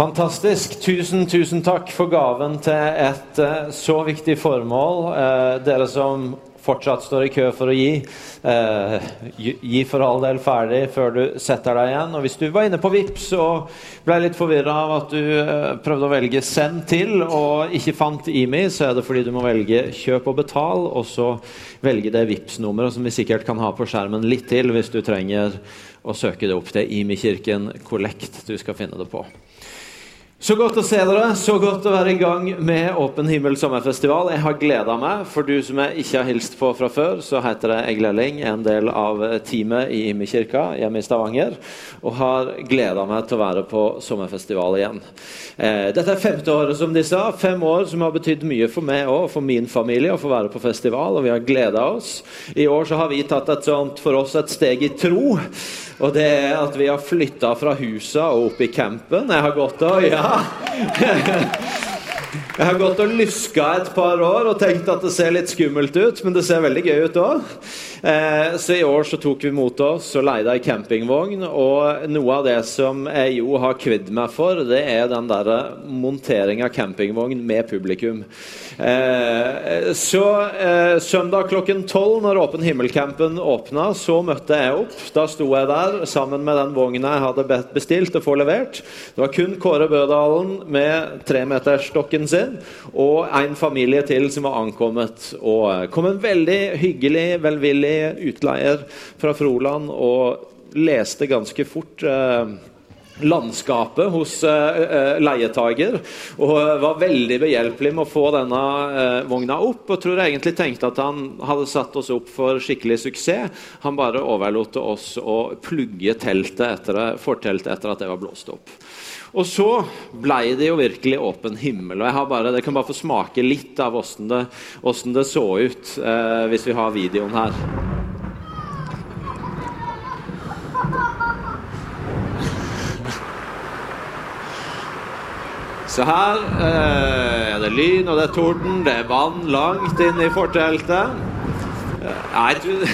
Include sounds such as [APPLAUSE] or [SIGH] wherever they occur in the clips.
Fantastisk. Tusen, tusen takk for gaven til et uh, så viktig formål. Uh, dere som fortsatt står i kø for å gi, uh, gi for all del ferdig før du setter deg igjen. Og hvis du var inne på Vips og ble litt forvirra av at du prøvde å velge 'send til' og ikke fant IMI, så er det fordi du må velge 'kjøp og betal', og så velge det vips nummeret som vi sikkert kan ha på skjermen litt til hvis du trenger å søke det opp. Det er IMI-kirken Kollekt du skal finne det på. Så godt å se dere. Så godt å være i gang med Åpen himmel sommerfestival. Jeg har gleda meg. For du som jeg ikke har hilst på fra før, så heter jeg Egil Elling, en del av teamet i Imekirka hjemme i Stavanger. Og har gleda meg til å være på sommerfestival igjen. Eh, dette er femte året, som de sa. Fem år som har betydd mye for meg og for min familie å få være på festival, og vi har gleda oss. I år så har vi tatt et sånt for oss et steg i tro. Og det er at vi har flytta fra huset og opp i campen. Jeg har gått og Ja! ハハハハ。Jeg har gått og lyska et par år og tenkt at det ser litt skummelt ut, men det ser veldig gøy ut òg. Eh, så i år så tok vi mot oss og leide ei campingvogn. Og noe av det som jeg jo har kvidd meg for, det er den der montering av campingvogn med publikum. Eh, så eh, søndag klokken tolv, når Åpen himmel-campen åpna, så møtte jeg opp. Da sto jeg der sammen med den vogna jeg hadde bestilt og få levert. Det var kun Kåre Bødalen med tremetersstokken sin og en familie til som var ankommet. Og kom en veldig hyggelig, velvillig utleier fra Froland og leste ganske fort eh, landskapet hos uh, leietager. Og var veldig behjelpelig med å få denne vogna opp. Og tror jeg egentlig tenkte at han hadde satt oss opp for skikkelig suksess. Han bare overlot til oss å plugge teltet etter, forteltet etter at det var blåst opp. Og så ble det jo virkelig åpen himmel. og jeg har bare, Dere kan bare få smake litt av åssen det, det, så ut, eh, hvis vi har videoen her. Så her eh, er det lyn, og det er torden, det er vann langt inn i forteltet. Eh, jeg tror,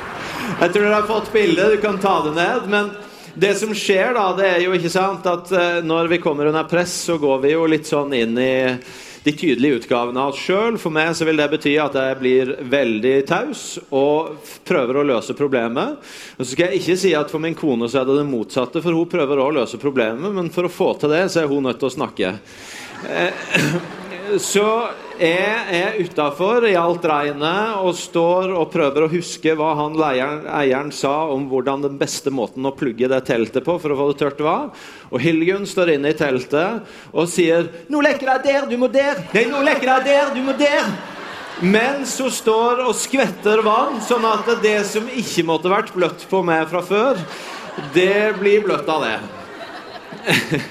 [LAUGHS] jeg tror dere har fått bildet, du kan ta det ned. men det som skjer, da, det er jo ikke sant at uh, når vi kommer under press, så går vi jo litt sånn inn i de tydelige utgavene av oss sjøl. For meg så vil det bety at jeg blir veldig taus og prøver å løse problemet. Og så skal jeg ikke si at for min kone så er det det motsatte, for hun prøver å løse problemet, men for å få til det, så er hun nødt til å snakke. Uh, så jeg er utafor i alt regnet og står og prøver å huske hva han leieren, eieren sa om hvordan den beste måten å plugge det teltet på for å få det tørt var. Og Hilgun står inne i teltet og sier 'Nå lekker deg der, du må der.' 'Nei, nå lekker deg der, du må der.' Mens hun står og skvetter vann, sånn at det som ikke måtte vært bløtt på meg fra før, det blir bløtt av det.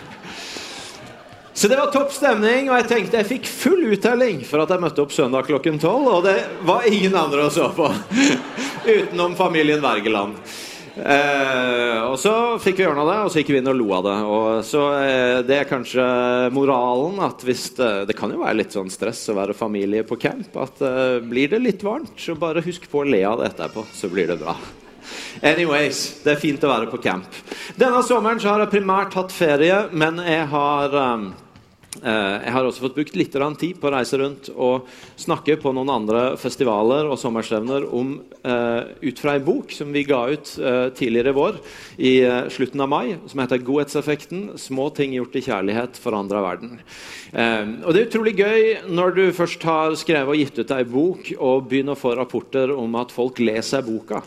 [LAUGHS] Så det var topp stemning, og jeg tenkte jeg fikk full uttelling for at jeg møtte opp søndag klokken tolv, og det var ingen andre å så på. [LAUGHS] Utenom familien Wergeland. Eh, og så fikk vi ordna det, og så gikk vi inn og lo av det. Og så eh, Det er kanskje moralen at hvis det, det, kan jo være litt sånn stress å være familie på camp. At eh, blir det litt varmt, så bare husk på å le av det etterpå, så blir det bra. Anyways, det er fint å være på camp. Denne sommeren har jeg primært hatt ferie, men jeg har um, jeg har også fått brukt litt tid på å reise rundt og snakke på noen andre festivaler og sommerstevner om, uh, ut fra en bok som vi ga ut uh, tidligere i vår, i slutten av mai, som heter 'Godhetseffekten små ting gjort i kjærlighet forandrer verden'. og Det er utrolig gøy når du først har skrevet og gitt ut ei bok, og begynner å få rapporter om at folk leser boka.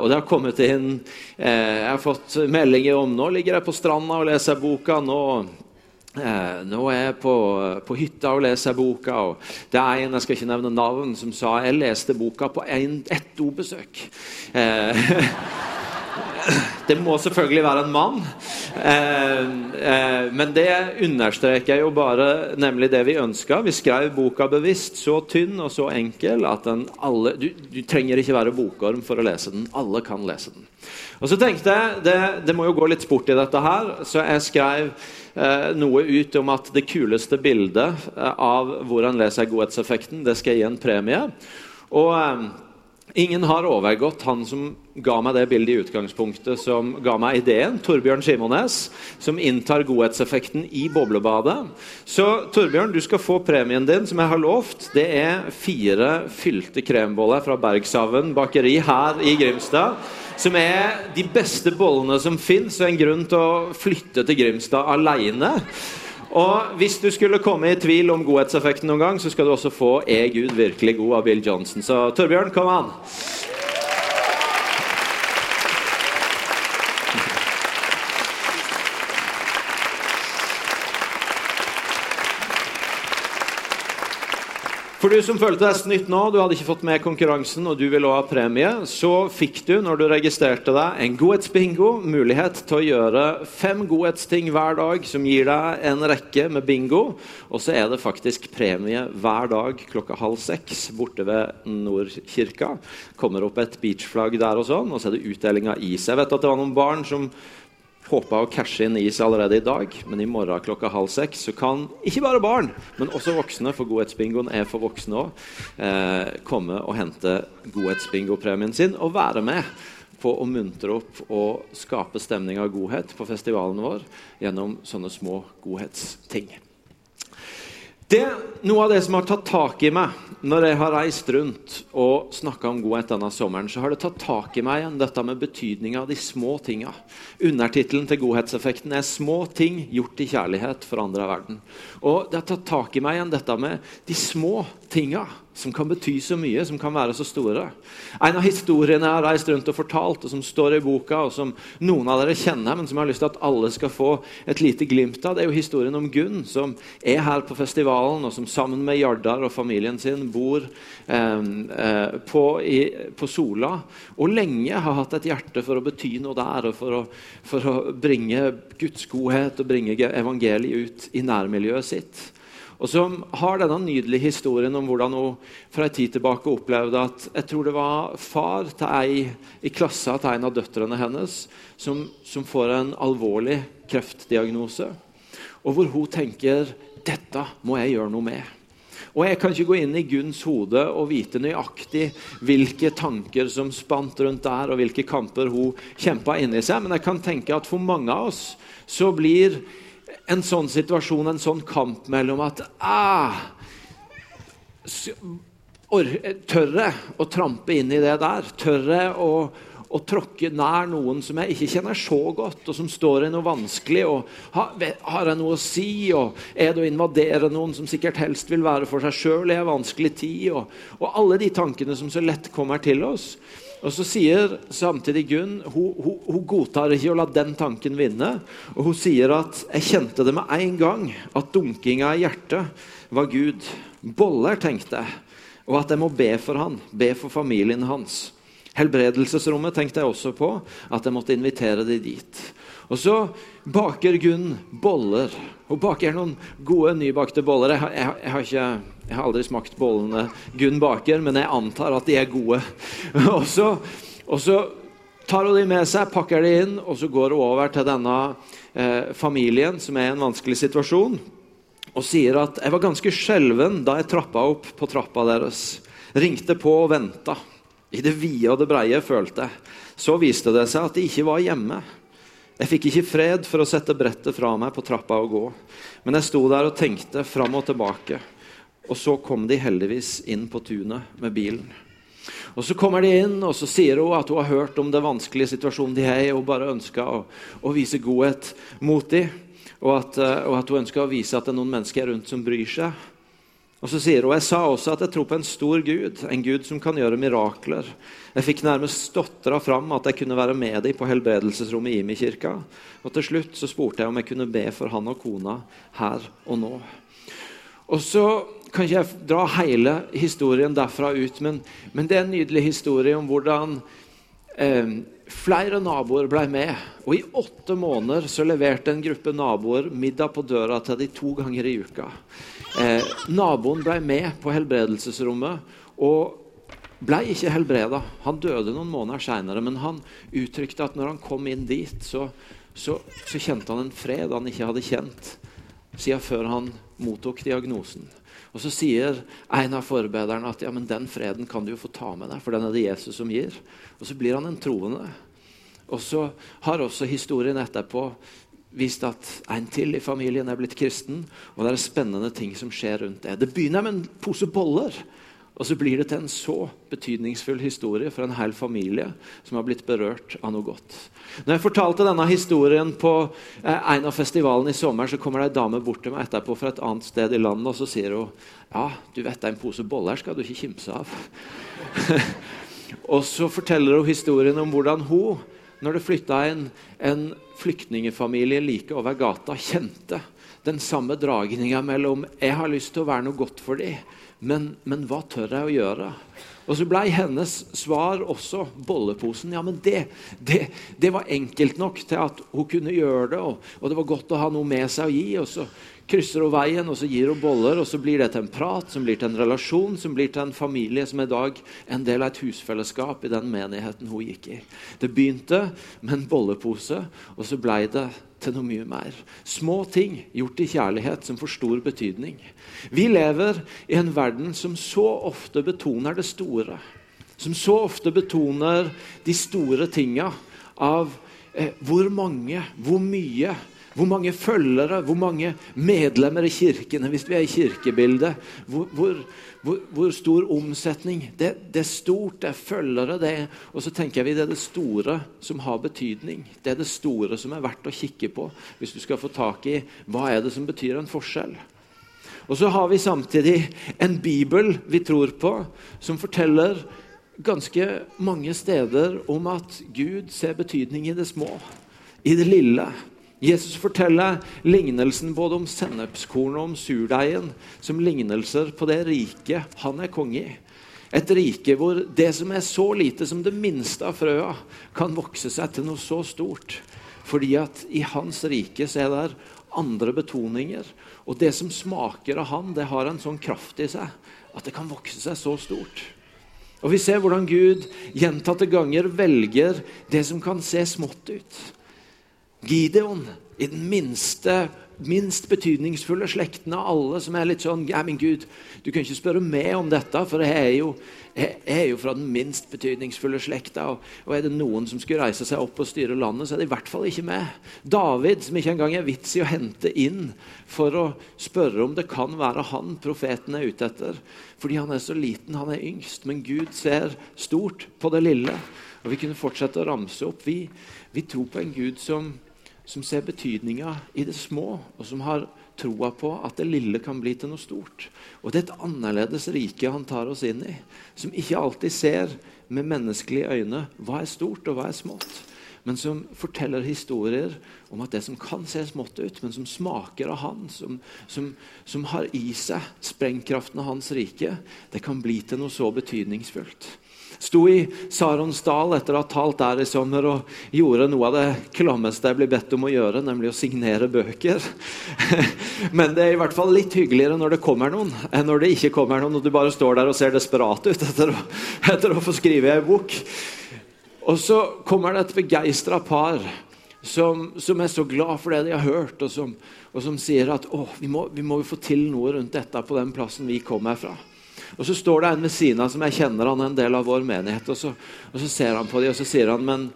og det har kommet inn Jeg har fått meldinger om nå ligger jeg på stranda og leser boka. nå Eh, nå er jeg på, på, hytta og leser boka. og Det er en jeg skal ikke nevne navn, som sa jeg leste boka på en, ett dobesøk. Eh, [LAUGHS] det må selvfølgelig være en mann. Eh, eh, men det understreker jo bare nemlig det vi ønska. Vi skrev boka bevisst så tynn og så enkel at den alle, du, du, trenger ikke være bokorm for å lese den. Alle kan lese den. Og så tenkte jeg det, det må jo gå litt sport i dette her, så jeg skrev noe ut om at det kuleste bildet eh, av hvordan leser godhetseffekten, det skal gi en premie. Og eh, Ingen har overgått han som ga meg det bildet i utgangspunktet, som ga meg ideen, Torbjørn Simones, som inntar godhetseffekten i boblebadet. Så Torbjørn, du skal få premien din, som jeg har lovt. Det er fire fylte kremboller fra Bergshaven bakeri her i Grimstad. Som er de beste bollene som fins, og en grunn til å flytte til Grimstad aleine. Og hvis du skulle komme i tvil om godhetseffekten noen gang, så skal du også få 'Er Gud virkelig god?' av Bill Johnson. Så Torbjørn, kom an! For du som følte deg snytt nå, du hadde ikke fått med konkurransen og du ville også ha premie, så fikk du når du registrerte deg, en godhetsbingo. Mulighet til å gjøre fem godhetsting hver dag som gir deg en rekke med bingo. Og så er det faktisk premie hver dag klokka halv seks borte ved Nordkirka. Kommer opp et beachflagg der og sånn, og så er det utdeling av is. Jeg vet at det var noen barn som håpa å cashe inn is allerede i dag, men i morgen klokka halv seks så kan ikke bare barn, men også voksne, for godhetsbingoen er for voksne òg, eh, komme og hente godhetsbingopremien sin og være med på å muntre opp og skape stemning av godhet på festivalen vår gjennom sånne små godhetsting. Det, er noe av det som har tatt tak i meg når jeg har reist rundt og snakka om godhet denne sommeren, så har det tatt tak i meg igjen dette med betydninga av de små tinga. Undertittelen til godhetseffekten er 'Små ting gjort i kjærlighet forandrer verden'. Og det har tatt tak i meg igjen dette med de små tinga som kan bety så mye, som kan være så store. En av historiene jeg har reist rundt og fortalt, og som står i boka, og som noen av dere kjenner, men som jeg har lyst til at alle skal få et lite glimt av, det er jo historien om Gunn, som er her på festivalen, og som sammen med Jardar og familien sin bor eh, eh, på, i, på, Sola, og lenge har hatt et hjerte for å bety noe der, og for å, for å bringe Guds godhet og bringe evangeliet ut i nærmiljøet sitt og som har denne nydelige historien om hvordan hun fra en tid tilbake opplevde at jeg tror det var far til ei i klassa til en av døtrene hennes som, som får en alvorlig kreftdiagnose. Og hvor hun tenker dette må jeg gjøre noe med. Og Jeg kan ikke gå inn i Gunns hode og vite nøyaktig hvilke tanker som spant rundt der, og hvilke kamper hun kjempa inni seg, men jeg kan tenke at for mange av oss så blir en sånn situasjon, en sånn kamp mellom at ah, Tørre å trampe inn i det der? Tørre å, å tråkke nær noen som jeg ikke kjenner så godt, og som står i noe vanskelig? og Har, har jeg noe å si? og Er det å invadere noen som sikkert helst vil være for seg sjøl i en vanskelig tid? Og, og alle de tankene som så lett kommer til oss. Og så sier samtidig Gunn hun, hun, hun, godtar ikke å la den tanken vinne. Og hun sier at 'jeg kjente det med en gang, at dunkinga i hjertet var Gud'. Boller, tenkte jeg. Og at jeg må be for han, be for familien hans. Helbredelsesrommet tenkte jeg også på, at jeg måtte invitere de dit. Og så baker Gunn boller. Hun baker noen gode nybakte boller. Jeg, jeg, jeg, har, ikke, jeg har, aldri smakt bollene Gunn baker, men jeg antar at de er gode. [LAUGHS] og, så, og så tar hun de med seg, pakker de inn, og så går hun over til denne eh, familien som er i en vanskelig situasjon, og sier at 'jeg var ganske skjelven da jeg trappa opp på trappa deres'. Ringte på og venta. I det vide og det breie følte jeg. Så viste det seg at de ikke var hjemme. Jeg fikk ikke fred for å sette brettet fra meg på trappa og gå. Men jeg sto der og tenkte fram og tilbake. Og så kom de heldigvis inn på tunet med bilen. Og Så kommer de inn, og så sier hun at hun har hørt om den vanskelige situasjonen de er i, og bare ønsker å, å vise godhet mot dem. Og at, eh, og at hun ønsker å vise at det er noen mennesker rundt som bryr seg. Og så sier hun jeg sa også at jeg tror på en stor Gud, en Gud som kan gjøre mirakler. Jeg fikk nærmest stotra fram at jeg kunne være med dem på helbredelsesrommet i Imi-kirka. Og til slutt så spurte jeg om jeg kunne be for han og kona her og nå. Og så kan ikke jeg dra hele historien derfra ut, men, men det er en nydelig historie om hvordan eh, flere naboer ble med. Og i åtte måneder så leverte en gruppe naboer middag på døra til de to ganger i uka. Eh, naboen ble med på helbredelsesrommet og ble ikke helbreda. Han døde noen måneder seinere, men han uttrykte at når han kom inn dit, så, så, så, kjente han en fred han ikke hadde kjent siden før han mottok diagnosen. Og Så sier en av forbederne at ja, men den freden kan du jo få ta med deg, for den er det Jesus som gir. Og Så blir han en troende. Og så har også historien etterpå vist at en til i familien er blitt kristen, og det er spennende ting som skjer rundt det. Det begynner med en pose boller. Og så blir det til en så betydningsfull historie for en hel familie som har blitt berørt av noe godt. Når jeg fortalte denne historien på eh, en av festivalene i sommer, så kommer det ei dame bort til meg etterpå fra et annet sted i landet og så sier hun, ja, du vet en pose boller skal du ikke kimse av. [LAUGHS] og så forteller hun historien om hvordan hun, når det flytta en, en flyktningfamilie like over gata, kjente den samme dragninga mellom 'jeg har lyst til å være noe godt for dem', men, men, hva tør jeg å gjøre? Og så ble hennes svar også bolleposen. Ja, men det, det, det, var enkelt nok til at hun kunne gjøre det, og, og, det var godt å ha noe med seg å gi. Og så krysser hun veien, og så gir hun boller, og så blir det til en prat, som blir til en relasjon, som blir til en familie som i dag er en del av et husfellesskap i den menigheten hun gikk i. Det begynte med en bollepose, og så ble det til noe mye mer. Små ting gjort i kjærlighet som får stor betydning. Vi lever i en verden som så ofte betoner det store. Som så ofte betoner de store tinga av eh, hvor mange, hvor mye, hvor mange følgere, hvor mange medlemmer i kirkene, hvis vi er i kirkebildet. Hvor, hvor, hvor, hvor stor omsetning. Det, det, er stort, det er følgere. Det og så tenker vi det er det store som har betydning. Det er det store som er verdt å kikke på hvis du skal få tak i hva er det som betyr en forskjell. Og så har vi samtidig en bibel vi tror på, som forteller ganske mange steder om at Gud ser betydning i det små, i det lille. Jesus forteller lignelsen både om sennepskornet og om surdeigen som lignelser på det riket han er konge i. Et rike hvor det som er så lite som det minste av frøa, kan vokse seg til noe så stort. Fordi at i hans rike så er det andre betoninger. Og det som smaker av han, det har en sånn kraft i seg at det kan vokse seg så stort. Og Vi ser hvordan Gud gjentatte ganger velger det som kan se smått ut Gideon i den minste, minst betydningsfulle slekten av alle, som er litt sånn ja, men Gud, du kan ikke spørre meg om dette, for jeg er jo, jeg er jo fra den minst betydningsfulle slekta. Og, og, er det noen som skulle reise seg opp og styre landet, så er det i hvert fall ikke meg. David, som ikke engang er vits i å hente inn for å spørre om det kan være han profeten er ute etter. Fordi han er så liten, han er yngst. Men Gud ser stort på det lille. Og Vi kunne fortsette å ramse opp. Vi, vi tror på en Gud som som ser betydninga i det små, og som har troa på at det lille kan bli til noe stort. Og Det er et annerledes rike han tar oss inn i, som ikke alltid ser med menneskelige øyne hva er stort og hva er smått, men som forteller historier om at det som kan se smått ut, men som smaker av han, som, som, som har i seg sprengkraften av hans rike, det kan bli til noe så betydningsfullt sto i Saronsdal etter å ha talt der i sommer og gjorde noe av det klammeste jeg blir bedt om å gjøre, nemlig å signere bøker. [LAUGHS] Men det er i hvert fall litt hyggeligere når det kommer noen, enn når det ikke kommer noen og du bare står der og ser desperat ut etter å, etter å få skrive ei bok. Og så kommer det et begeistra par som, som, er så glad for det de har hørt, og som, og som sier at vi må, vi må få til noe rundt dette på den plassen vi kommer fra. Og Så står det en ved siden av som jeg kjenner han er en del av vår menighet. Og så, og så ser han på dem og så sier han, men,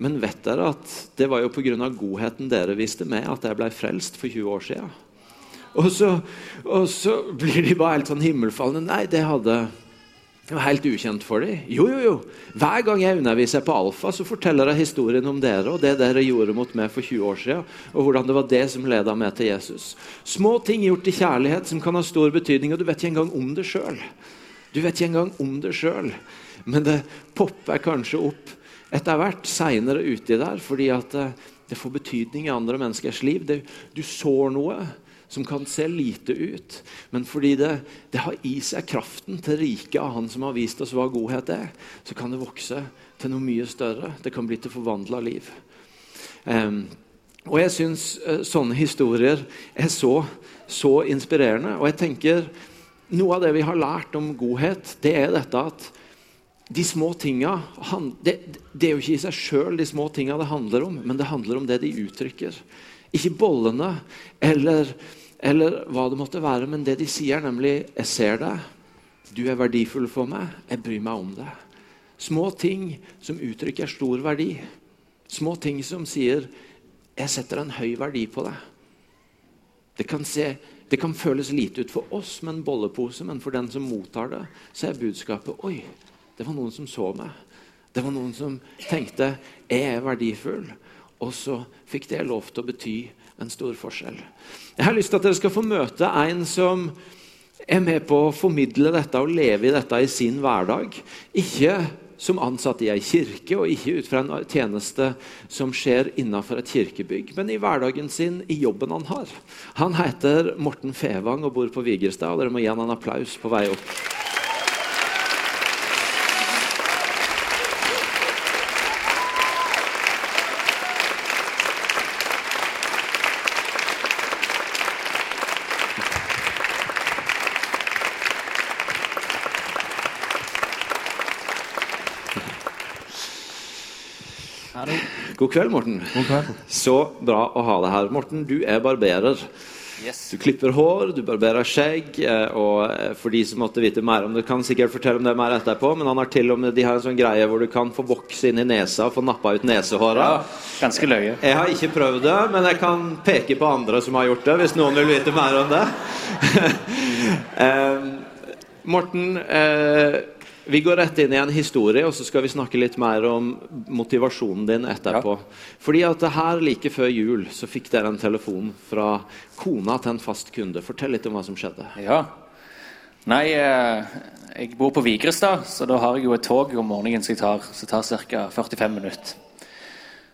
men vet dere at det var jo pga. godheten dere viste meg at jeg ble frelst for 20 år siden. Og så, og så blir de bare helt sånn himmelfallende. Nei, det hadde det var helt ukjent for dem. Jo, jo, jo. Hver gang jeg underviser på Alfa, så forteller jeg historien om dere og det dere gjorde mot meg for 20 år siden, og hvordan det var det som leda meg til Jesus. Små ting gjort i kjærlighet som kan ha stor betydning, og du vet ikke engang om det sjøl. Du vet ikke engang om det sjøl, men det popper kanskje opp etter hvert seinere uti der, fordi at eh, det får betydning i andre menneskers liv. Du sår noe som kan se lite ut. Men fordi det, det har i seg kraften til riket av Han som har vist oss hva godhet er, så kan det vokse til noe mye større. Det kan bli til forvandla liv. Um, og jeg syns uh, sånne historier er så, så inspirerende. Og jeg tenker noe av det vi har lært om godhet, det er dette at de små tinga det, det, er jo ikke i seg sjøl de små tinga det handler om, men det handler om det de uttrykker. Ikke bollene eller eller hva det måtte være. Men det de sier, nemlig 'Jeg ser deg. Du er verdifull for meg. Jeg bryr meg om deg'. Små ting som uttrykker stor verdi. Små ting som sier 'Jeg setter en høy verdi på deg'. Det kan, se, det kan føles lite ut for oss med en bollepose, men for den som mottar det, så er budskapet 'Oi, det var noen som så meg'. Det var noen som tenkte 'Jeg er verdifull'. Og så fikk det lov til å bety en stor forskjell. Jeg har lyst til at dere skal få møte en som er med på å formidle dette og leve i dette i sin hverdag. Ikke som ansatt i ei kirke, og ikke ut fra en tjeneste som skjer innenfor et kirkebygg, men i hverdagen sin, i jobben han har. Han heter Morten Fevang og bor på Vigerstad, og dere må gi han en applaus på vei opp. God kveld, Morten. God kveld. Så bra å ha deg her. Morten, du er barberer. Yes. Du klipper hår, du barberer skjegg. eh, Og eh, for de som måtte vite mer om det, kan sikkert fortelle om det mer etterpå, men han har til og med de har en sånn greie hvor du kan få voks inn i nesa og få nappa ut nesehåra. Ja, ganske løye. Jeg har ikke prøvd det, men jeg kan peke på andre som har gjort det, hvis noen vil vite mer om det. [LAUGHS] eh, Morten, eh, vi går rett inn i en historie, og så skal vi snakke litt mer om motivasjonen din etterpå. Fordi at her like før jul så fikk dere en telefon fra kona til en fast kunde. Fortell litt om hva som skjedde. Ja. Nei, eh, jeg bor på Vigrestad, så da har jeg jo et tog om morgenen som tar, som tar ca. 45 minutter.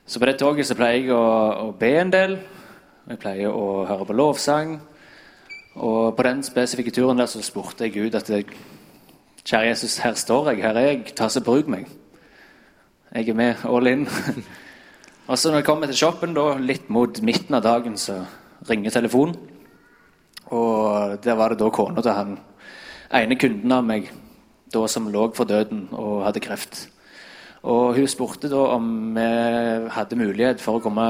Så på det toget så pleier jeg å, å be en del. Jeg pleier å høre på lovsang. Og på den spesifikke turen der så spurte jeg Gud at jeg, Kjære Jesus, her står jeg, her er jeg, ta så bruk meg. Jeg er med all in. [LAUGHS] og så når jeg kommer til shoppen, da, litt mot midten av dagen, så ringer telefonen. Og der var det da kona til han ene kunden av meg da som lå for døden og hadde kreft. Og hun spurte da om vi hadde mulighet for å komme,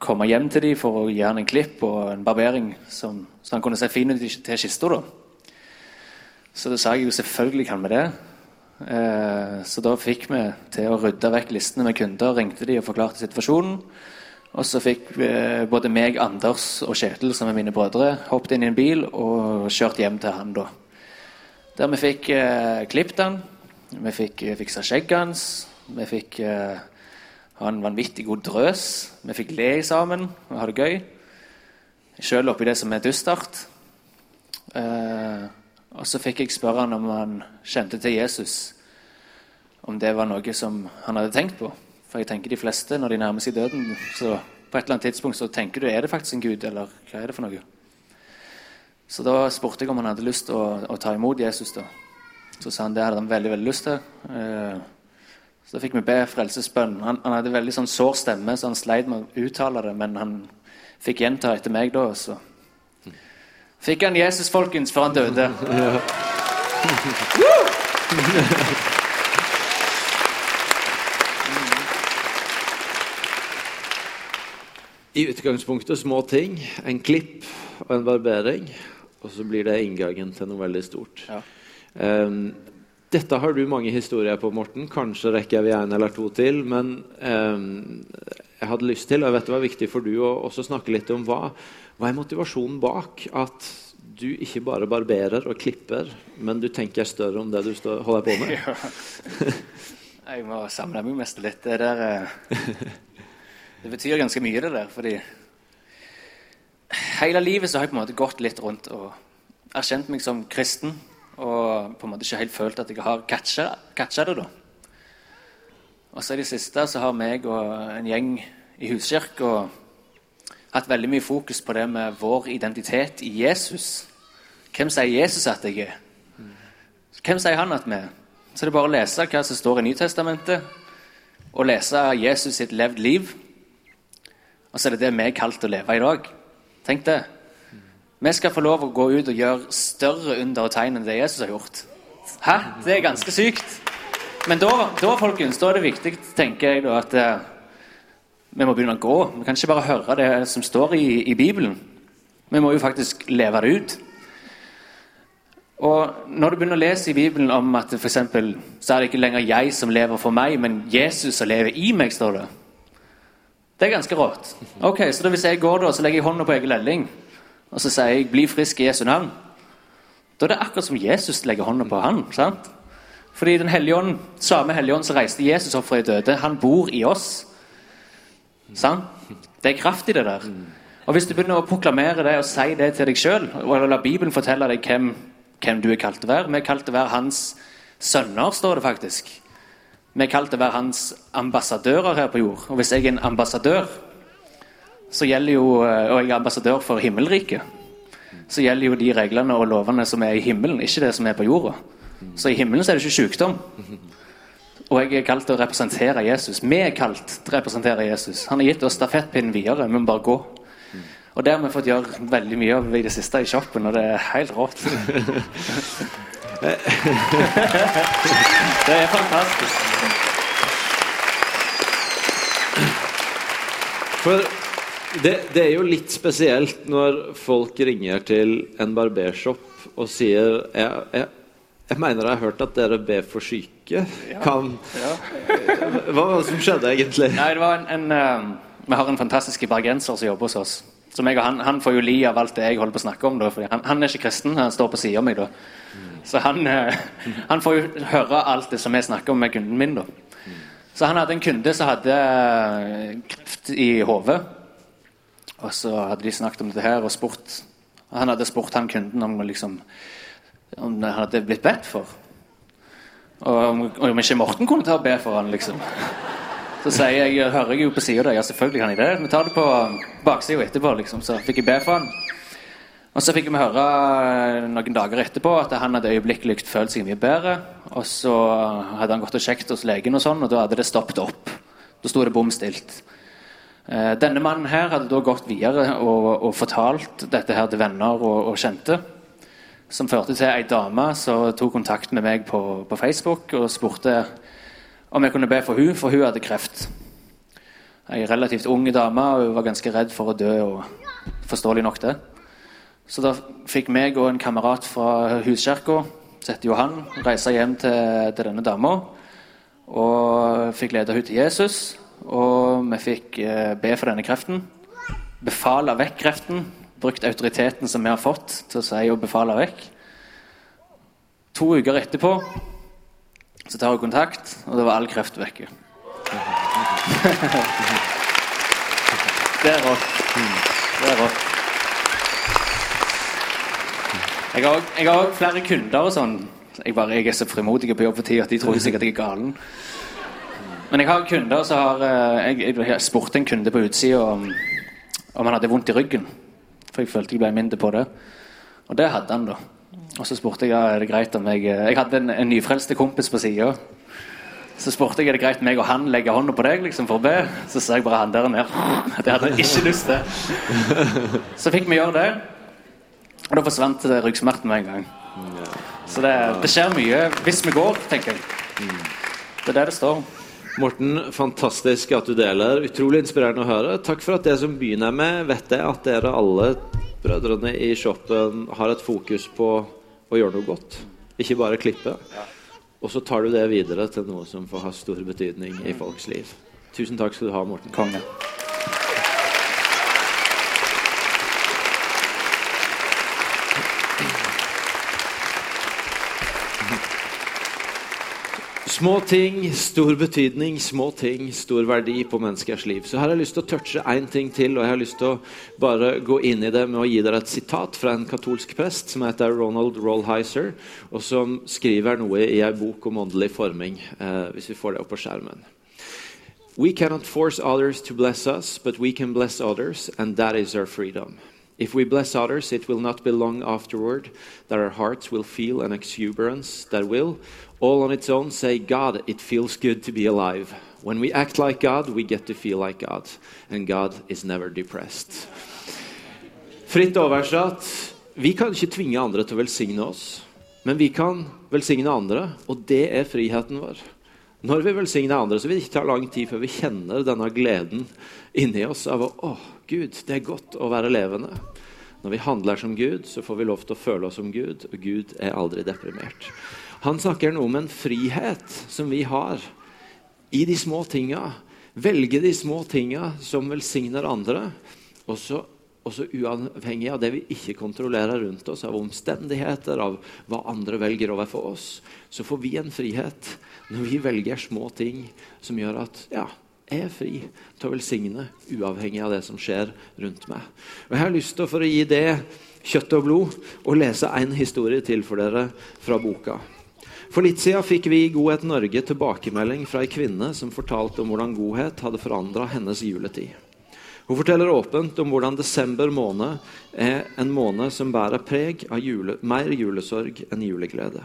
komme hjem til dem for å gi han en klipp og en barbering, som, så han kunne se fin ut til kista. da. Så da sa jeg jo selvfølgelig kan vi det. Eh, så da fikk vi til å rydde vekk listene med kunder, ringte de og forklarte situasjonen. Og så fikk eh, både meg, Anders og Kjetil, som er mine brødre, hoppet inn i en bil og kjørt hjem til han da. Der vi fikk eh, klippet han, vi fikk eh, fiksa skjegget hans, vi fikk eh, ha en vanvittig god drøs, vi fikk le sammen og ha det gøy. Sjøl oppi det som er dystert. Eh, og så fikk jeg spørre han om han kjente til Jesus. Om det var noe som han hadde tenkt på. For jeg tenker de fleste, når de nærmer seg døden, så på et eller annet tidspunkt så tenker du er det faktisk en gud, eller hva er det for noe? Så da spurte jeg om han hadde lyst til å, å ta imot Jesus. da. Så sa han det hadde han veldig veldig lyst til. Eh, så da fikk vi be frelsesbønn. Han, han hadde veldig sånn sår stemme, så han sleit med å uttale det, men han fikk gjenta etter meg da. Så fikk han Jesus, folkens, før han døde. I utgangspunktet små ting. En klipp og en barbering. Og så blir det inngangen til noe veldig stort. Ja. Um, dette har du mange historier på, Morten. Kanskje rekker vi en eller to til. Men um, jeg hadde lyst til, og jeg vet det var viktig for du å også snakke litt om hva, hva er motivasjonen bak at du ikke bare barberer og klipper, men du tenker større om det du står, holder på med? Ja. [LAUGHS] Jeg må samle meg mest litt. Det der eh, Det betyr ganske mye, det der. Fordi hele livet så har jeg på en måte gått litt rundt og erkjent meg som kristen. Og på en måte ikke helt følt at jeg har catcha det, da. Og så i det siste så har meg og en gjeng i huskirka hatt veldig mye fokus på det med vår identitet i Jesus. Hvem sier Jesus at jeg er? Hvem sier han at vi er? Så det er bare å lese hva som står i Nytestamentet, og lese Jesus sitt levd liv. Og så er det det vi er kalt å leve i dag. Tenk det. Vi skal få lov å gå ut og gjøre større under og tegn enn det Jesus har gjort. Hæ? Det er ganske sykt. Men da, da folkens, da er det viktig, tenker jeg, da, at eh, vi må begynne å gå. Vi kan ikke bare høre det som står i, i Bibelen. Vi må jo faktisk leve det ut. Og Når du begynner å lese i Bibelen om at for eksempel, så er det ikke lenger jeg som lever for meg, men Jesus som lever i meg, står det. Det er ganske rått. Ok, Så hvis jeg går da, så legger jeg hånda på Egil Elling og så sier jeg 'bli frisk i Jesu navn', da er det akkurat som Jesus legger hånda på han. sant? Fordi den hellige ånd, samme hellige ånd som reiste Jesus opp fra de døde, han bor i oss. Sant? Det er kraft i det der. Og Hvis du begynner å proklamere det og si det til deg sjøl, og la Bibelen fortelle deg hvem, hvem du er kalt til å være Vi er kalt til å være hans sønner, står det faktisk. Vi er kalt til å være hans ambassadører her på jord. Og hvis jeg er en ambassadør, så gjelder jo, og jeg er ambassadør for himmelriket, så gjelder jo de reglene og lovene som er i himmelen, ikke det som er på jorda. Så i himmelen så er det ikke sykdom. Og jeg er kalt til å representere Jesus. Vi er kalt til å representere Jesus. Han har gitt oss stafettpinnen videre. Vi må bare gå. Og det har vi fått gjøre veldig mye av i det siste i shoppen, og det er helt rått. [LAUGHS] det er fantastisk. For det, det er jo litt spesielt når folk ringer til en barbershop og sier jeg, jeg, jeg mener jeg har hørt at dere ber for syke. Kan, Hva var det som skjedde egentlig? Nei, det var en, en uh, Vi har en fantastisk bergenser som jobber hos oss. Som jeg og han, han får jo li av alt det jeg holder på å snakke om. Da, fordi han, han er ikke kristen, han står på sida meg. da. Så han, uh, han får jo høre alt det som jeg snakker om med kunden min. da. Så han hadde en kunde som hadde uh, kreft i hodet. Og så hadde de snakket om dette her og spurt Han hadde spurt han kunden om liksom om det hadde blitt bedt for. Og om, om ikke Morten kunne ta og be for han, liksom. Så sier jeg, jeg hører jeg jo på sida der, ja, selvfølgelig kan jeg det. Vi tar det på baksida etterpå, liksom. Så fikk jeg be for han. Og så fikk vi høre noen dager etterpå at han hadde øyeblikkelig følt seg mye bedre. Og så hadde han gått og sjekket hos legen, og sånn, og da hadde det stoppet opp. Da sto det bom stilt. Denne mannen her hadde da gått videre og, og fortalt dette her til venner og, og kjente som førte til ei dame som tok kontakt med meg på, på, Facebook og spurte om jeg kunne be for hun, for hun hadde kreft. Ei relativt ung dame og hun var ganske redd for å dø. og Forståelig nok, det. Så da fikk meg og en kamerat fra huskirka, sette Johan, reise hjem til, til denne dama. Og fikk lede henne til Jesus. Og vi fikk eh, be for denne kreften. Befale vekk kreften brukt autoriteten som vi har fått, til å si og befale vekk. To uker etterpå så tar hun kontakt, og det var all kreft vekke. [LAUGHS] det er rått. Det er rått. Jeg har, jeg flere kunder og sånn. Jeg, bare, jeg er så frimodig på jobb for tida at de tror sikkert jeg er galen. Men jeg har kunder som har eh, Jeg, jeg spurte en kunde på utsida om, om han hadde vondt i ryggen. For jeg følte jeg ble mindre på det. Og det hadde han, da. Og så spurte jeg ja, er det greit om jeg Jeg hadde en, en nyfrelste kompis på sida. Så spurte jeg er det greit om jeg og han legger hånda på deg liksom for å be. Så sa jeg bare han der ned. [LAUGHS] Det hadde jeg ikke lyst til. [LAUGHS] Så fikk vi gjøre det. Og da forsvant ryggsmerten med en gang. Så det, det skjer mye hvis vi går, tenker jeg. Det er det det står. Morten, fantastisk at du deler. Utrolig inspirerende å høre. Takk for at det som begynner med, vet jeg at dere alle brødrene i shoppen har et fokus på å gjøre noe godt. Ikke bare klippe. Og så tar du det videre til noe som får ha stor betydning i folks liv. Tusen takk skal du ha, Morten. Konge. Små ting, stor betydning. Små ting, stor verdi på menneskers liv. Så her har jeg lyst til å touche én ting til, og jeg har lyst til å bare gå inn i det med å gi dere et sitat fra en katolsk prest som heter Ronald Rollheiser, og som skriver noe i ei bok om åndelig forming, eh, hvis vi får det opp på skjermen. We cannot force others to bless us, but we can bless others, and that is our freedom. If we bless others, it will not be long afterward that our hearts will feel an exuberance that will, all on its own, say, God, it feels good to be alive. When we act like God, we get to feel like God, and God is never depressed. Fritt oversatt vi kan ikke tvinge andre til å velsigne oss, men vi kan velsigne andre, og det er friheten vår. Når vi velsigner andre, så vil det ikke ta lang tid før vi kjenner denne gleden inni oss av å Å, Gud, det er godt å være levende. Når vi handler som Gud, så får vi lov til å føle oss som Gud, og Gud er aldri deprimert. Han snakker noe om en frihet som vi har i de små tinga. Velge de små tinga som velsigner andre. Også, også uavhengig av det vi ikke kontrollerer rundt oss, av omstendigheter, av hva andre velger overfor oss, så får vi en frihet når vi velger små ting som gjør at ja, jeg er fri til å velsigne, uavhengig av det som skjer rundt meg. Og Jeg har lyst til, for å gi det kjøtt og blod, å lese en historie til for dere fra boka. For litt siden fikk vi i Godhet Norge tilbakemelding fra ei kvinne som fortalte om hvordan godhet hadde forandra hennes juletid. Hun forteller åpent om hvordan desember måned er en måned som bærer preg av jule, mer julesorg enn juleglede.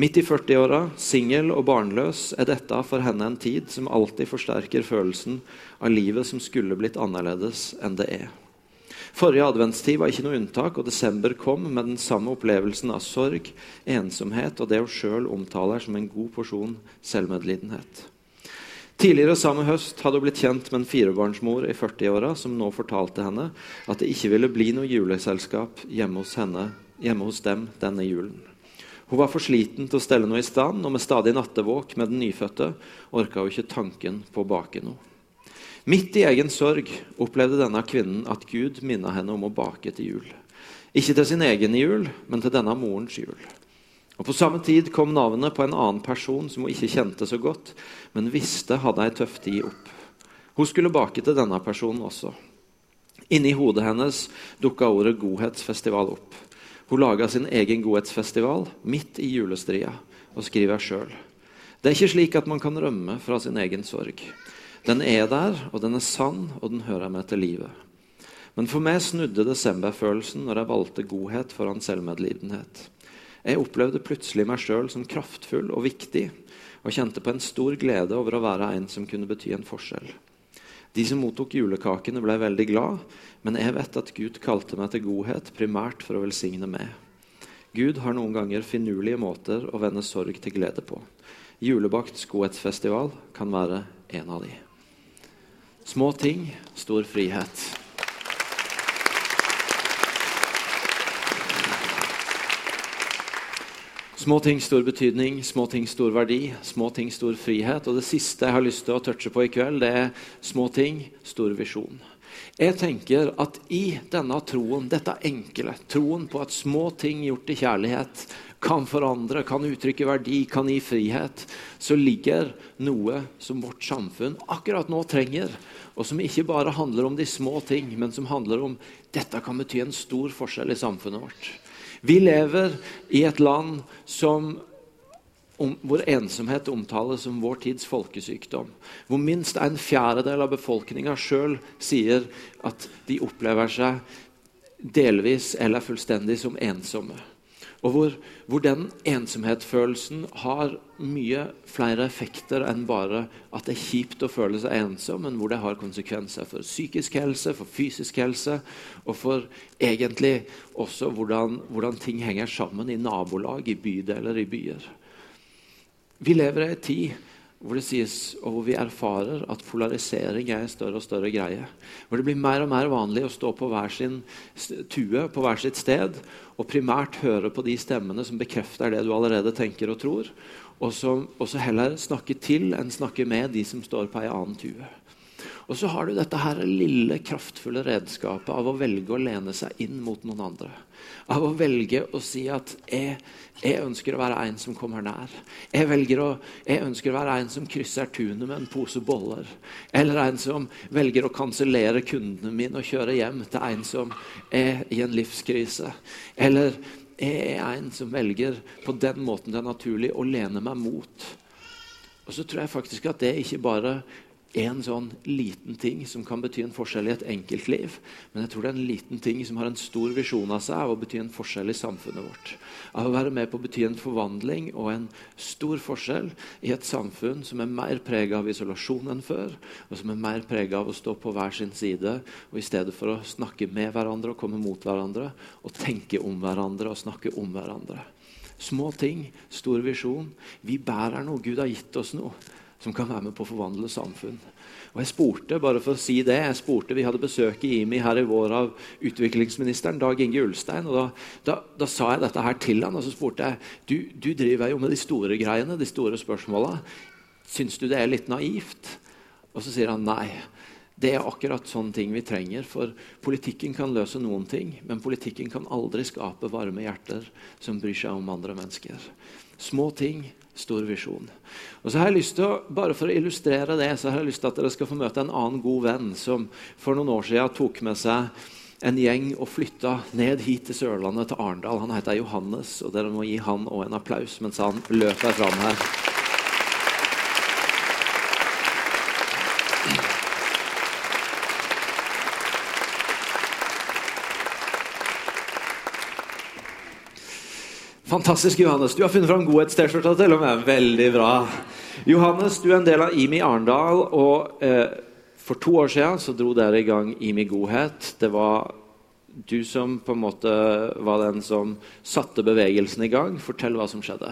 Midt i 40-åra, singel og barnløs, er dette for henne en tid som alltid forsterker følelsen av livet som skulle blitt annerledes enn det er. Forrige adventstid var ikke noe unntak, og desember kom med den samme opplevelsen av sorg, ensomhet og det hun sjøl omtaler som en god porsjon selvmedlidenhet. Tidligere samme høst hadde hun blitt kjent med en firebarnsmor i 40-åra som nå fortalte henne at det ikke ville bli noe juleselskap hjemme hos, henne, hjemme hos dem denne julen. Hun var for sliten til å stelle noe i stand, og med stadig nattevåk med den nyfødte orka hun ikke tanken på å bake noe. Midt i egen sorg opplevde denne kvinnen at Gud minna henne om å bake til jul. Ikke til sin egen jul, men til denne morens jul. Og På samme tid kom navnet på en annen person som hun ikke kjente så godt, men visste hadde ei tøff tid opp. Hun skulle bake til denne personen også. Inni hodet hennes dukka ordet godhetsfestival opp. Hun laga sin egen godhetsfestival midt i julestria og skriver sjøl. Det er ikke slik at man kan rømme fra sin egen sorg. Den er der, og den er sann, og den hører med til livet. Men for meg snudde desemberfølelsen når jeg valgte godhet foran selvmedlidenhet. Jeg opplevde plutselig meg sjøl som kraftfull og viktig, og kjente på en stor glede over å være en som kunne bety en forskjell. De som mottok julekakene, ble veldig glad, men jeg vet at Gud kalte meg til godhet primært for å velsigne meg. Gud har noen ganger finurlige måter å vende sorg til glede på. Julebakts godhetsfestival kan være en av de. Små ting, stor frihet. Små ting, stor betydning, små ting, stor verdi, små ting, stor frihet. Og det siste jeg har lyst til å touche på i kveld, det er små ting, stor visjon. Jeg tenker at i denne troen, dette enkle, troen på at små ting gjort i kjærlighet kan forandre, kan uttrykke verdi, kan gi frihet, så ligger noe som vårt samfunn akkurat nå trenger. Og som ikke bare handler om de små ting, men som handler om dette kan bety en stor forskjell i samfunnet vårt. Vi lever i et land som, om, hvor ensomhet omtales som vår tids folkesykdom. Hvor minst en fjerdedel av befolkninga sjøl sier at de opplever seg delvis eller fullstendig som ensomme. Og hvor, hvor, den ensomhetsfølelsen har mye flere effekter enn bare at det er kjipt å føle seg ensom, men hvor det har konsekvenser for psykisk helse, for fysisk helse, og for egentlig også hvordan, hvordan ting henger sammen i nabolag, i bydeler, i byer. Vi lever i en tid hvor det sies, og hvor vi erfarer at polarisering er en større og større greie. Hvor det blir mer og mer vanlig å stå på hver sin tue på hver sitt sted og primært høre på de stemmene som bekrefter det du allerede tenker og tror, og så heller snakke til enn snakke med de som står på ei annen tue. Og så har du dette her lille, kraftfulle redskapet av å velge å lene seg inn mot noen andre. Av å velge å si at jeg, jeg ønsker å være en som kommer nær. Jeg, å, jeg, ønsker å være en som krysser tunet med en pose boller. Eller en som velger å kansellere kundene mine og kjøre hjem til en som er i en livskrise. Eller jeg er en som velger på den måten det er naturlig å lene meg mot. Og så tror jeg faktisk at det ikke bare en sånn liten ting som kan bety en forskjell i et enkeltliv. Men jeg tror det er en liten ting som har en stor visjon av seg av å bety en forskjell i samfunnet vårt. Av å være med på å bety en forvandling og en stor forskjell i et samfunn som er mer prega av isolasjon enn før, og som er mer prega av å stå på hver sin side, og i stedet for å snakke med hverandre og komme mot hverandre, og tenke om hverandre og snakke om hverandre. Små ting, stor visjon. Vi bærer noe. Gud har gitt oss noe som kan være med på å forvandle samfunn. Og jeg spurte, bare for å si det, jeg spurte, Vi hadde besøk i IMI her i vår av utviklingsministeren Dag Inge Ulstein. og da, da, da, sa jeg dette her til han, og så spurte jeg du, du driver jo med de store greiene, de store spørsmåla. Syns du det er litt naivt? Og så sier han nei. Det er akkurat sånne ting vi trenger. For politikken kan løse noen ting, men politikken kan aldri skape varme hjerter som bryr seg om andre mennesker. Små ting stor visjon. Og så har jeg lyst til å, Bare for å illustrere det, så har jeg lyst til at dere skal få møte en annen god venn som for noen år siden tok med seg en gjeng og flytta ned hit til Sørlandet, til Arendal. Han heter Johannes, og dere må gi han òg en applaus mens han løper fram her. Fantastisk, Johannes. Du har funnet fram godhets-T-skjorta til og med. Veldig bra. Johannes, du er en del av IMI Arendal. og eh, For to år siden så dro dere i gang IMI Godhet. Det var du som på en måte var den som satte bevegelsen i gang. Fortell hva som skjedde.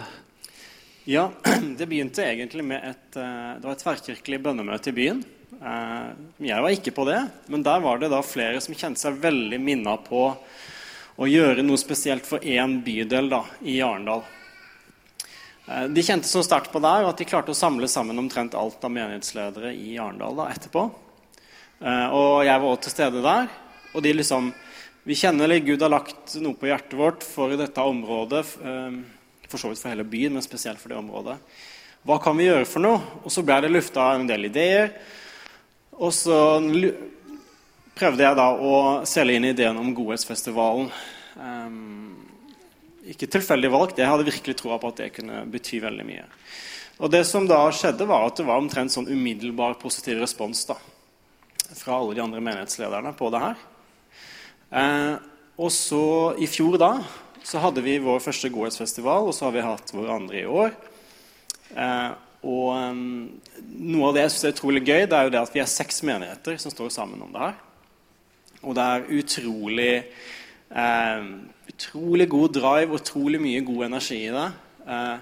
Ja, [CLEARS THROAT] Det begynte egentlig med et, eh, det var et tverrkirkelig bønnemøte i byen. Eh, jeg var ikke på det, men der var det da flere som kjente seg veldig minna på å gjøre noe spesielt for én bydel da, i Arendal. Eh, de kjente så sterkt på der at de klarte å samle sammen omtrent alt av menighetsledere i Arendal da, etterpå. Eh, og jeg var også til stede der. Og de liksom Vi kjenner at Gud har lagt noe på hjertet vårt for dette området. Eh, for så vidt for hele byen, men spesielt for det området. Hva kan vi gjøre for noe? Og så ble det lufta en del ideer. Og så prøvde jeg da å selge inn ideen om Godhetsfestivalen. Um, ikke tilfeldig valgt. Jeg hadde virkelig troa på at det kunne bety veldig mye. Og det som da skjedde, var at det var omtrent sånn umiddelbar positiv respons da, fra alle de andre menighetslederne på det her. Uh, og så i fjor da så hadde vi vår første Godhetsfestival, og så har vi hatt vår andre i år. Eh, og um, noe av det jeg syns er utrolig gøy, det er jo det at vi er seks menigheter som står sammen om det her. Og det er utrolig eh, utrolig god drive og utrolig mye god energi i det. Eh,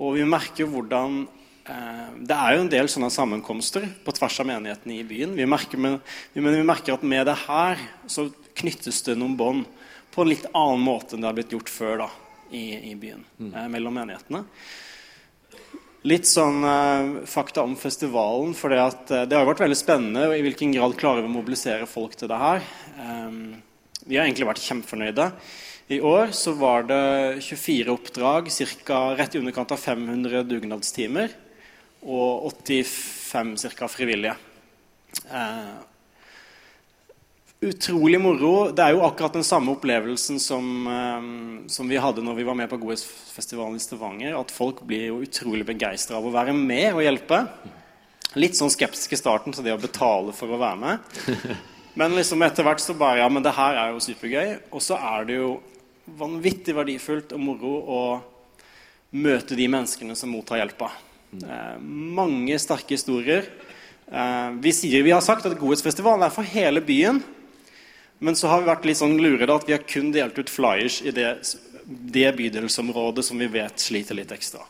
og vi merker hvordan eh, Det er jo en del sånne sammenkomster på tvers av menighetene i byen. Vi merker, men, men vi merker at med det her så knyttes det noen bånd på en litt annen måte enn det har blitt gjort før da, i, i byen. Mm. Eh, mellom menighetene. Litt sånn uh, fakta om festivalen. for uh, Det har vært veldig spennende i hvilken grad klarer vi å mobilisere folk til det her. Um, vi har egentlig vært kjempefornøyde. I år så var det 24 oppdrag, ca. rett i underkant av 500 dugnadstimer. Og 85 ca. frivillige. Uh, Utrolig moro. Det er jo akkurat den samme opplevelsen som, um, som vi hadde når vi var med på Godhetsfestivalen i Stavanger. At folk blir jo utrolig begeistra av å være med og hjelpe. Litt sånn skeptisk i starten til det å betale for å være med. [LAUGHS] Men liksom etter hvert så bare Ja, men det her er jo supergøy. Og så er det jo vanvittig verdifullt og moro å møte de menneskene som mottar hjelpa. Eh, mange sterke historier. Eh, vi, sier, vi har sagt at Godhetsfestivalen er for hele byen. Men så har vi vært litt sånn lure da, at vi har kun delt ut flyers i det, det bydelsområdet som vi vet sliter litt ekstra.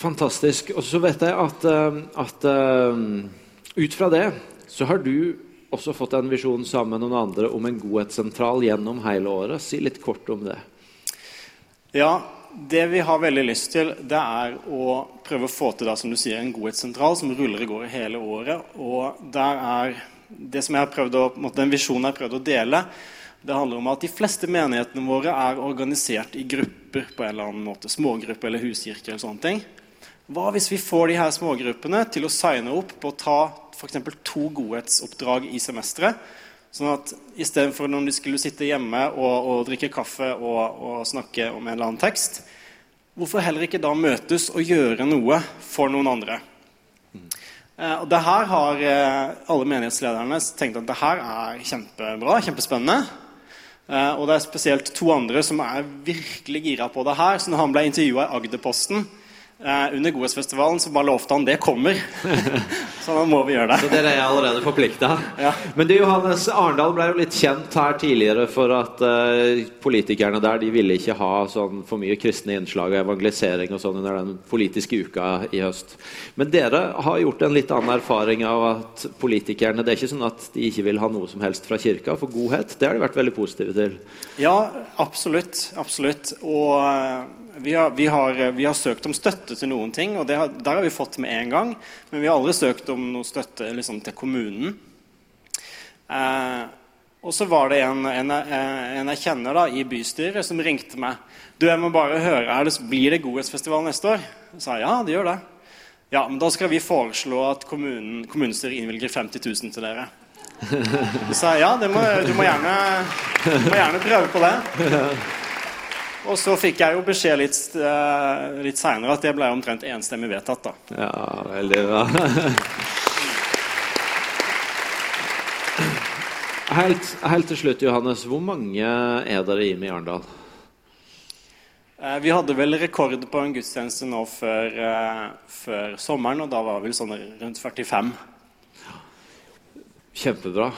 Fantastisk. Og så vet jeg at, eh, at uh, ut fra det så har du også fått en visjon sammen med noen andre om en godhetssentral gjennom hele året. Si litt kort om det. Ja, det vi har veldig lyst til, det er å prøve å få til da, som du sier, en godhetssentral som ruller i går hele året. Og der er det som jeg har prøvd å, Den visjonen jeg har prøvd å dele, det handler om at de fleste menighetene våre er organisert i grupper på en eller annen måte. Smågrupper eller huskirker eller sånne ting. Hva hvis vi får de her smågruppene til å signe opp på å ta f.eks. to godhetsoppdrag i semesteret? Sånn at istedenfor når de skulle sitte hjemme og, og drikke kaffe og, og, snakke om en eller annen tekst, hvorfor heller ikke da møtes og gjøre noe for noen andre? Eh, og det her har eh, alle menighetslederne tenkt at det her er kjempebra, kjempespennende. Eh, og det er spesielt to andre som er virkelig gira på det her. Så når han ble intervjua i Agderposten under Godhetsfestivalen, så bare lovte han det kommer. [LAUGHS] Så da må vi gjøre det. Så dere er allerede forplikta? Ja. Men du, Johannes, Arendal ble jo litt kjent her tidligere for at eh, politikerne der de ville ikke ha sånn for mye kristne innslag og evangelisering og sånn under den politiske uka i høst. Men dere har gjort en litt annen erfaring av at politikerne Det er ikke sånn at de ikke vil ha noe som helst fra kirka, for godhet det har de vært veldig positive til. Ja, absolutt. Absolutt. Og eh, vi har, vi, har, vi har søkt om støtte til noen ting, og har, der har vi fått med en gang. Men vi har aldri søkt om noe støtte liksom, til kommunen. Eh, og så var det en, en, en jeg kjenner da, i bystyret, som ringte meg. Du, jeg må bare høre, det, Blir det Godhetsfestival neste år? Jeg sa ja, det gjør det. Ja, men da skal vi foreslå at kommunen, kommunestyret innvilger 50 000 til dere. Så sa ja, må, du, må gjerne, du må gjerne prøve på det. Og så fikk jeg jo beskjed litt, eh, litt seinere at det ble omtrent enstemmig vedtatt. da. Ja, veldig bra. Helt, helt til slutt, Johannes. Hvor mange er dere i med i Arendal? Eh, Vi hadde vel rekord på en gudstjeneste nå før, eh, før sommeren, og da var vi sånn rundt 45. Kjempebra.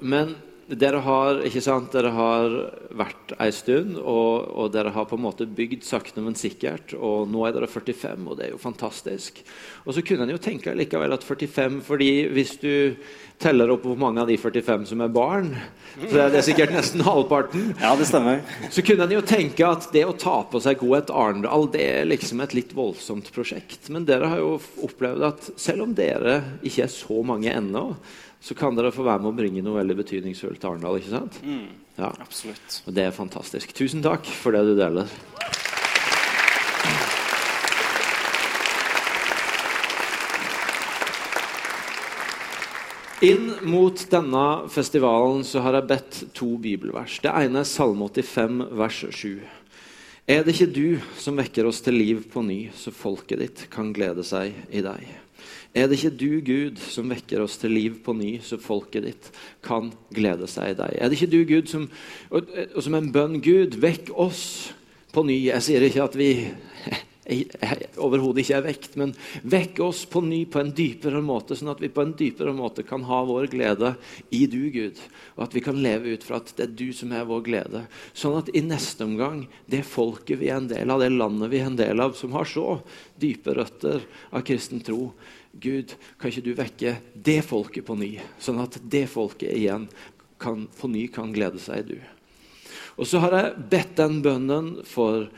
Men dere har ikke sant, dere har vært ei stund, og, og dere har på en måte bygd sakte, men sikkert. Og nå er dere 45, og det er jo fantastisk. Og så kunne en jo tenke likevel at 45 fordi hvis du teller opp hvor mange av de 45 som er barn, så er det sikkert nesten halvparten. Ja, det stemmer. Så kunne en jo tenke at det å ta på seg Godhet Arendal det er liksom et litt voldsomt prosjekt. Men dere har jo opplevd at selv om dere ikke er så mange ennå, så kan dere få være med å bringe noe veldig betydningsfullt til Arendal. ikke sant? Ja, Absolutt. og Det er fantastisk. Tusen takk for det du deler. Inn mot denne festivalen så har jeg bedt to bibelvers. Det ene er Salme 85, vers 7. Er det ikke du som vekker oss til liv på ny, så folket ditt kan glede seg i deg? Er det ikke du, Gud, som vekker oss til liv på ny, så folket ditt kan glede seg i deg? Er det ikke du, Gud, som, og, og som en bønn, Gud, vekk oss på ny? Jeg sier ikke at vi overhodet ikke er vekt, men vekk oss på ny på en dypere måte, sånn at vi på en dypere måte kan ha vår glede i du, Gud. Og at vi kan leve ut fra at det er du som er vår glede. Sånn at i neste omgang, det folket vi er en del av, det landet vi er en del av, som har så dype røtter av kristen tro, Gud, kan ikke du vekke det folket på ny, sånn at det folket igjen kan, på ny kan glede seg i du. Og så har jeg bedt den bønnen for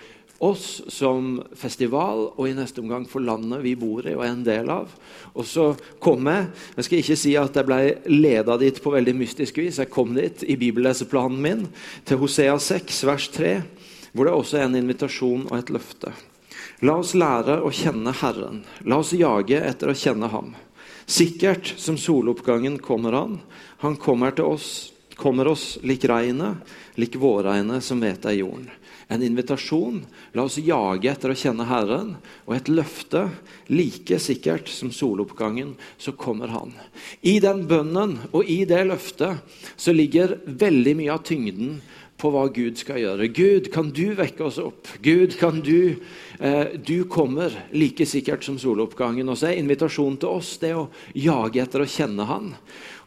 oss som festival, og i neste omgang for landet vi bor i og er en del av. Og så kom jeg Jeg skal ikke si at jeg ble leda dit på veldig mystisk vis. Jeg kom dit i bibelleseplanen min til Hosea 6, vers 3, hvor det også er en invitasjon og et løfte. La oss lære å kjenne Herren. La oss jage etter å kjenne Ham. Sikkert som soloppgangen kommer Han. Han kommer til oss, kommer oss lik regnet, lik vårregnet som vet er jorden. En invitasjon. La oss jage etter å kjenne Herren. Og et løfte. Like sikkert som soloppgangen, så kommer Han. I den bønnen og i det løftet så ligger veldig mye av tyngden på hva Gud skal gjøre. Gud, kan du vekke oss opp? Gud, kan du eh, Du kommer like sikkert som soloppgangen. Og så er invitasjonen til oss det å jage etter å kjenne Han.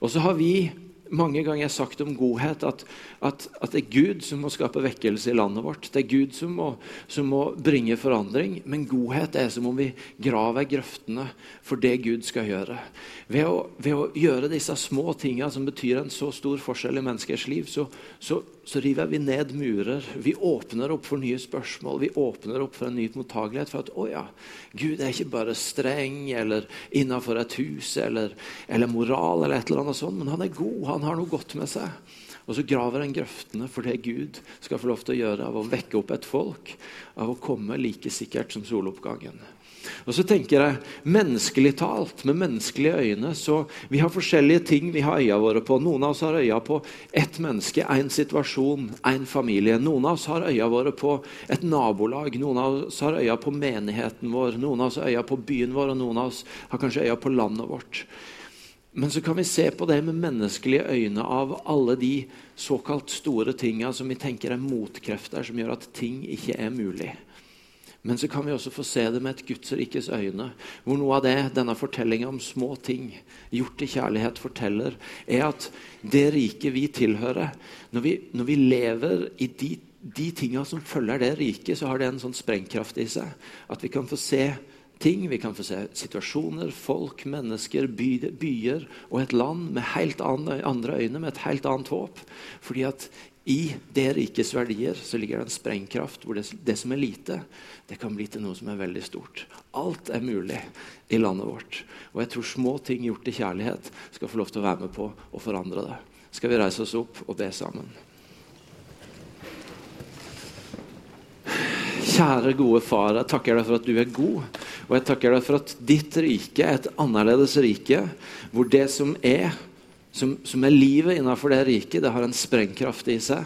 Og så har vi mange ganger sagt om godhet at, at, at, det er Gud som må skape vekkelse i landet vårt. Det er Gud som må, som må bringe forandring. Men godhet er som om vi graver grøftene for det Gud skal gjøre. Ved å, ved å gjøre disse små tingene som betyr en så stor forskjell i menneskers liv, så, så, så river vi ned murer. Vi åpner opp for nye spørsmål. Vi åpner opp for en ny mottagelighet. For at å ja, Gud er ikke bare streng eller innafor et hus eller, eller moral, eller et eller annet sånt, men han er god. Han har noe godt med seg. Og så graver en grøftene for det Gud skal få lov til å gjøre av å vekke opp et folk, av å komme like sikkert som soloppgangen. Og så tenker jeg, Menneskelig talt, med menneskelige øyne, så vi har forskjellige ting vi har øya våre på. Noen av oss har øya på ett menneske, én situasjon, én familie. Noen av oss har øya våre på et nabolag. Noen av oss har øya på menigheten vår. Noen av oss har øya på byen vår, og noen av oss har kanskje øya på landet vårt. Men så kan vi se på det med menneskelige øyne av alle de såkalt store tinga som vi tenker er motkrefter som gjør at ting ikke er mulig. Men så kan vi også få se det med et Guds rikes øyne. Hvor noe av det denne fortellinga om små ting gjort i kjærlighet forteller, er at det riket vi tilhører Når vi, når vi lever i de, de tinga som følger det riket, så har det en sånn sprengkraft i seg. At vi kan få se ting, vi kan få se situasjoner, folk, mennesker, by, byer og et land med helt andre øyne, med et helt annet håp. Fordi at i det rikets verdier så ligger det en sprengkraft hvor det, det, som er lite, det kan bli til noe som er veldig stort. Alt er mulig i landet vårt. Og jeg tror små ting gjort i kjærlighet skal få lov til å være med på å forandre det. Skal vi reise oss opp og be sammen? Kjære, gode far, jeg takker deg for at du er god. Og jeg takker deg for at ditt rike er et annerledes rike, hvor det som er som, som, er livet innenfor det riket. Det har en sprengkraft i seg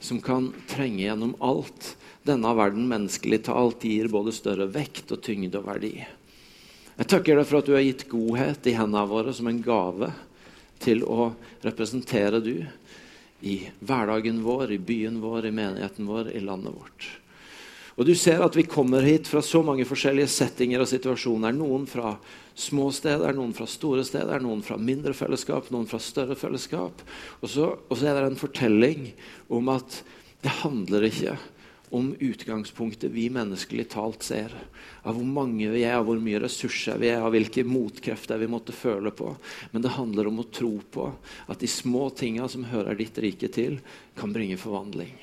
som kan trenge gjennom alt denne verden menneskelig talt gir både større vekt og tyngde og verdi. Jeg takker deg for at du har gitt godhet i hendene våre som en gave til å representere du i hverdagen vår, i byen vår, i menigheten vår, i landet vårt. Og Du ser at vi kommer hit fra så mange forskjellige settinger og situasjoner. Noen fra små steder, noen fra store steder, noen fra mindre fellesskap, noen fra større fellesskap. Og så, og så er det en fortelling om at det handler ikke om utgangspunktet vi menneskelig talt ser. Av hvor mange vi er, av hvor mye ressurser vi er, av hvilke motkrefter vi måtte føle på. Men det handler om å tro på at de små tinga som hører ditt rike til, kan bringe forvandling.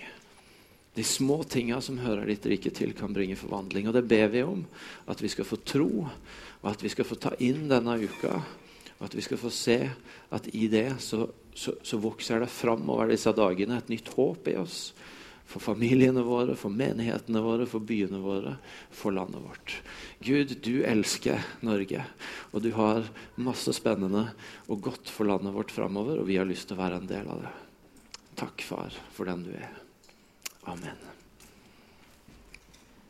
De små tinga som hører ditt rike til, kan bringe forvandling. Og det ber vi om. At vi skal få tro, og at vi skal få ta inn denne uka. Og at vi skal få se at i det så, så, så vokser det framover disse dagene et nytt håp i oss. For familiene våre, for menighetene våre, for byene våre, for landet vårt. Gud, du elsker Norge, og du har masse spennende og godt for landet vårt framover, og vi har lyst til å være en del av det. Takk, far, for den du er. Amen.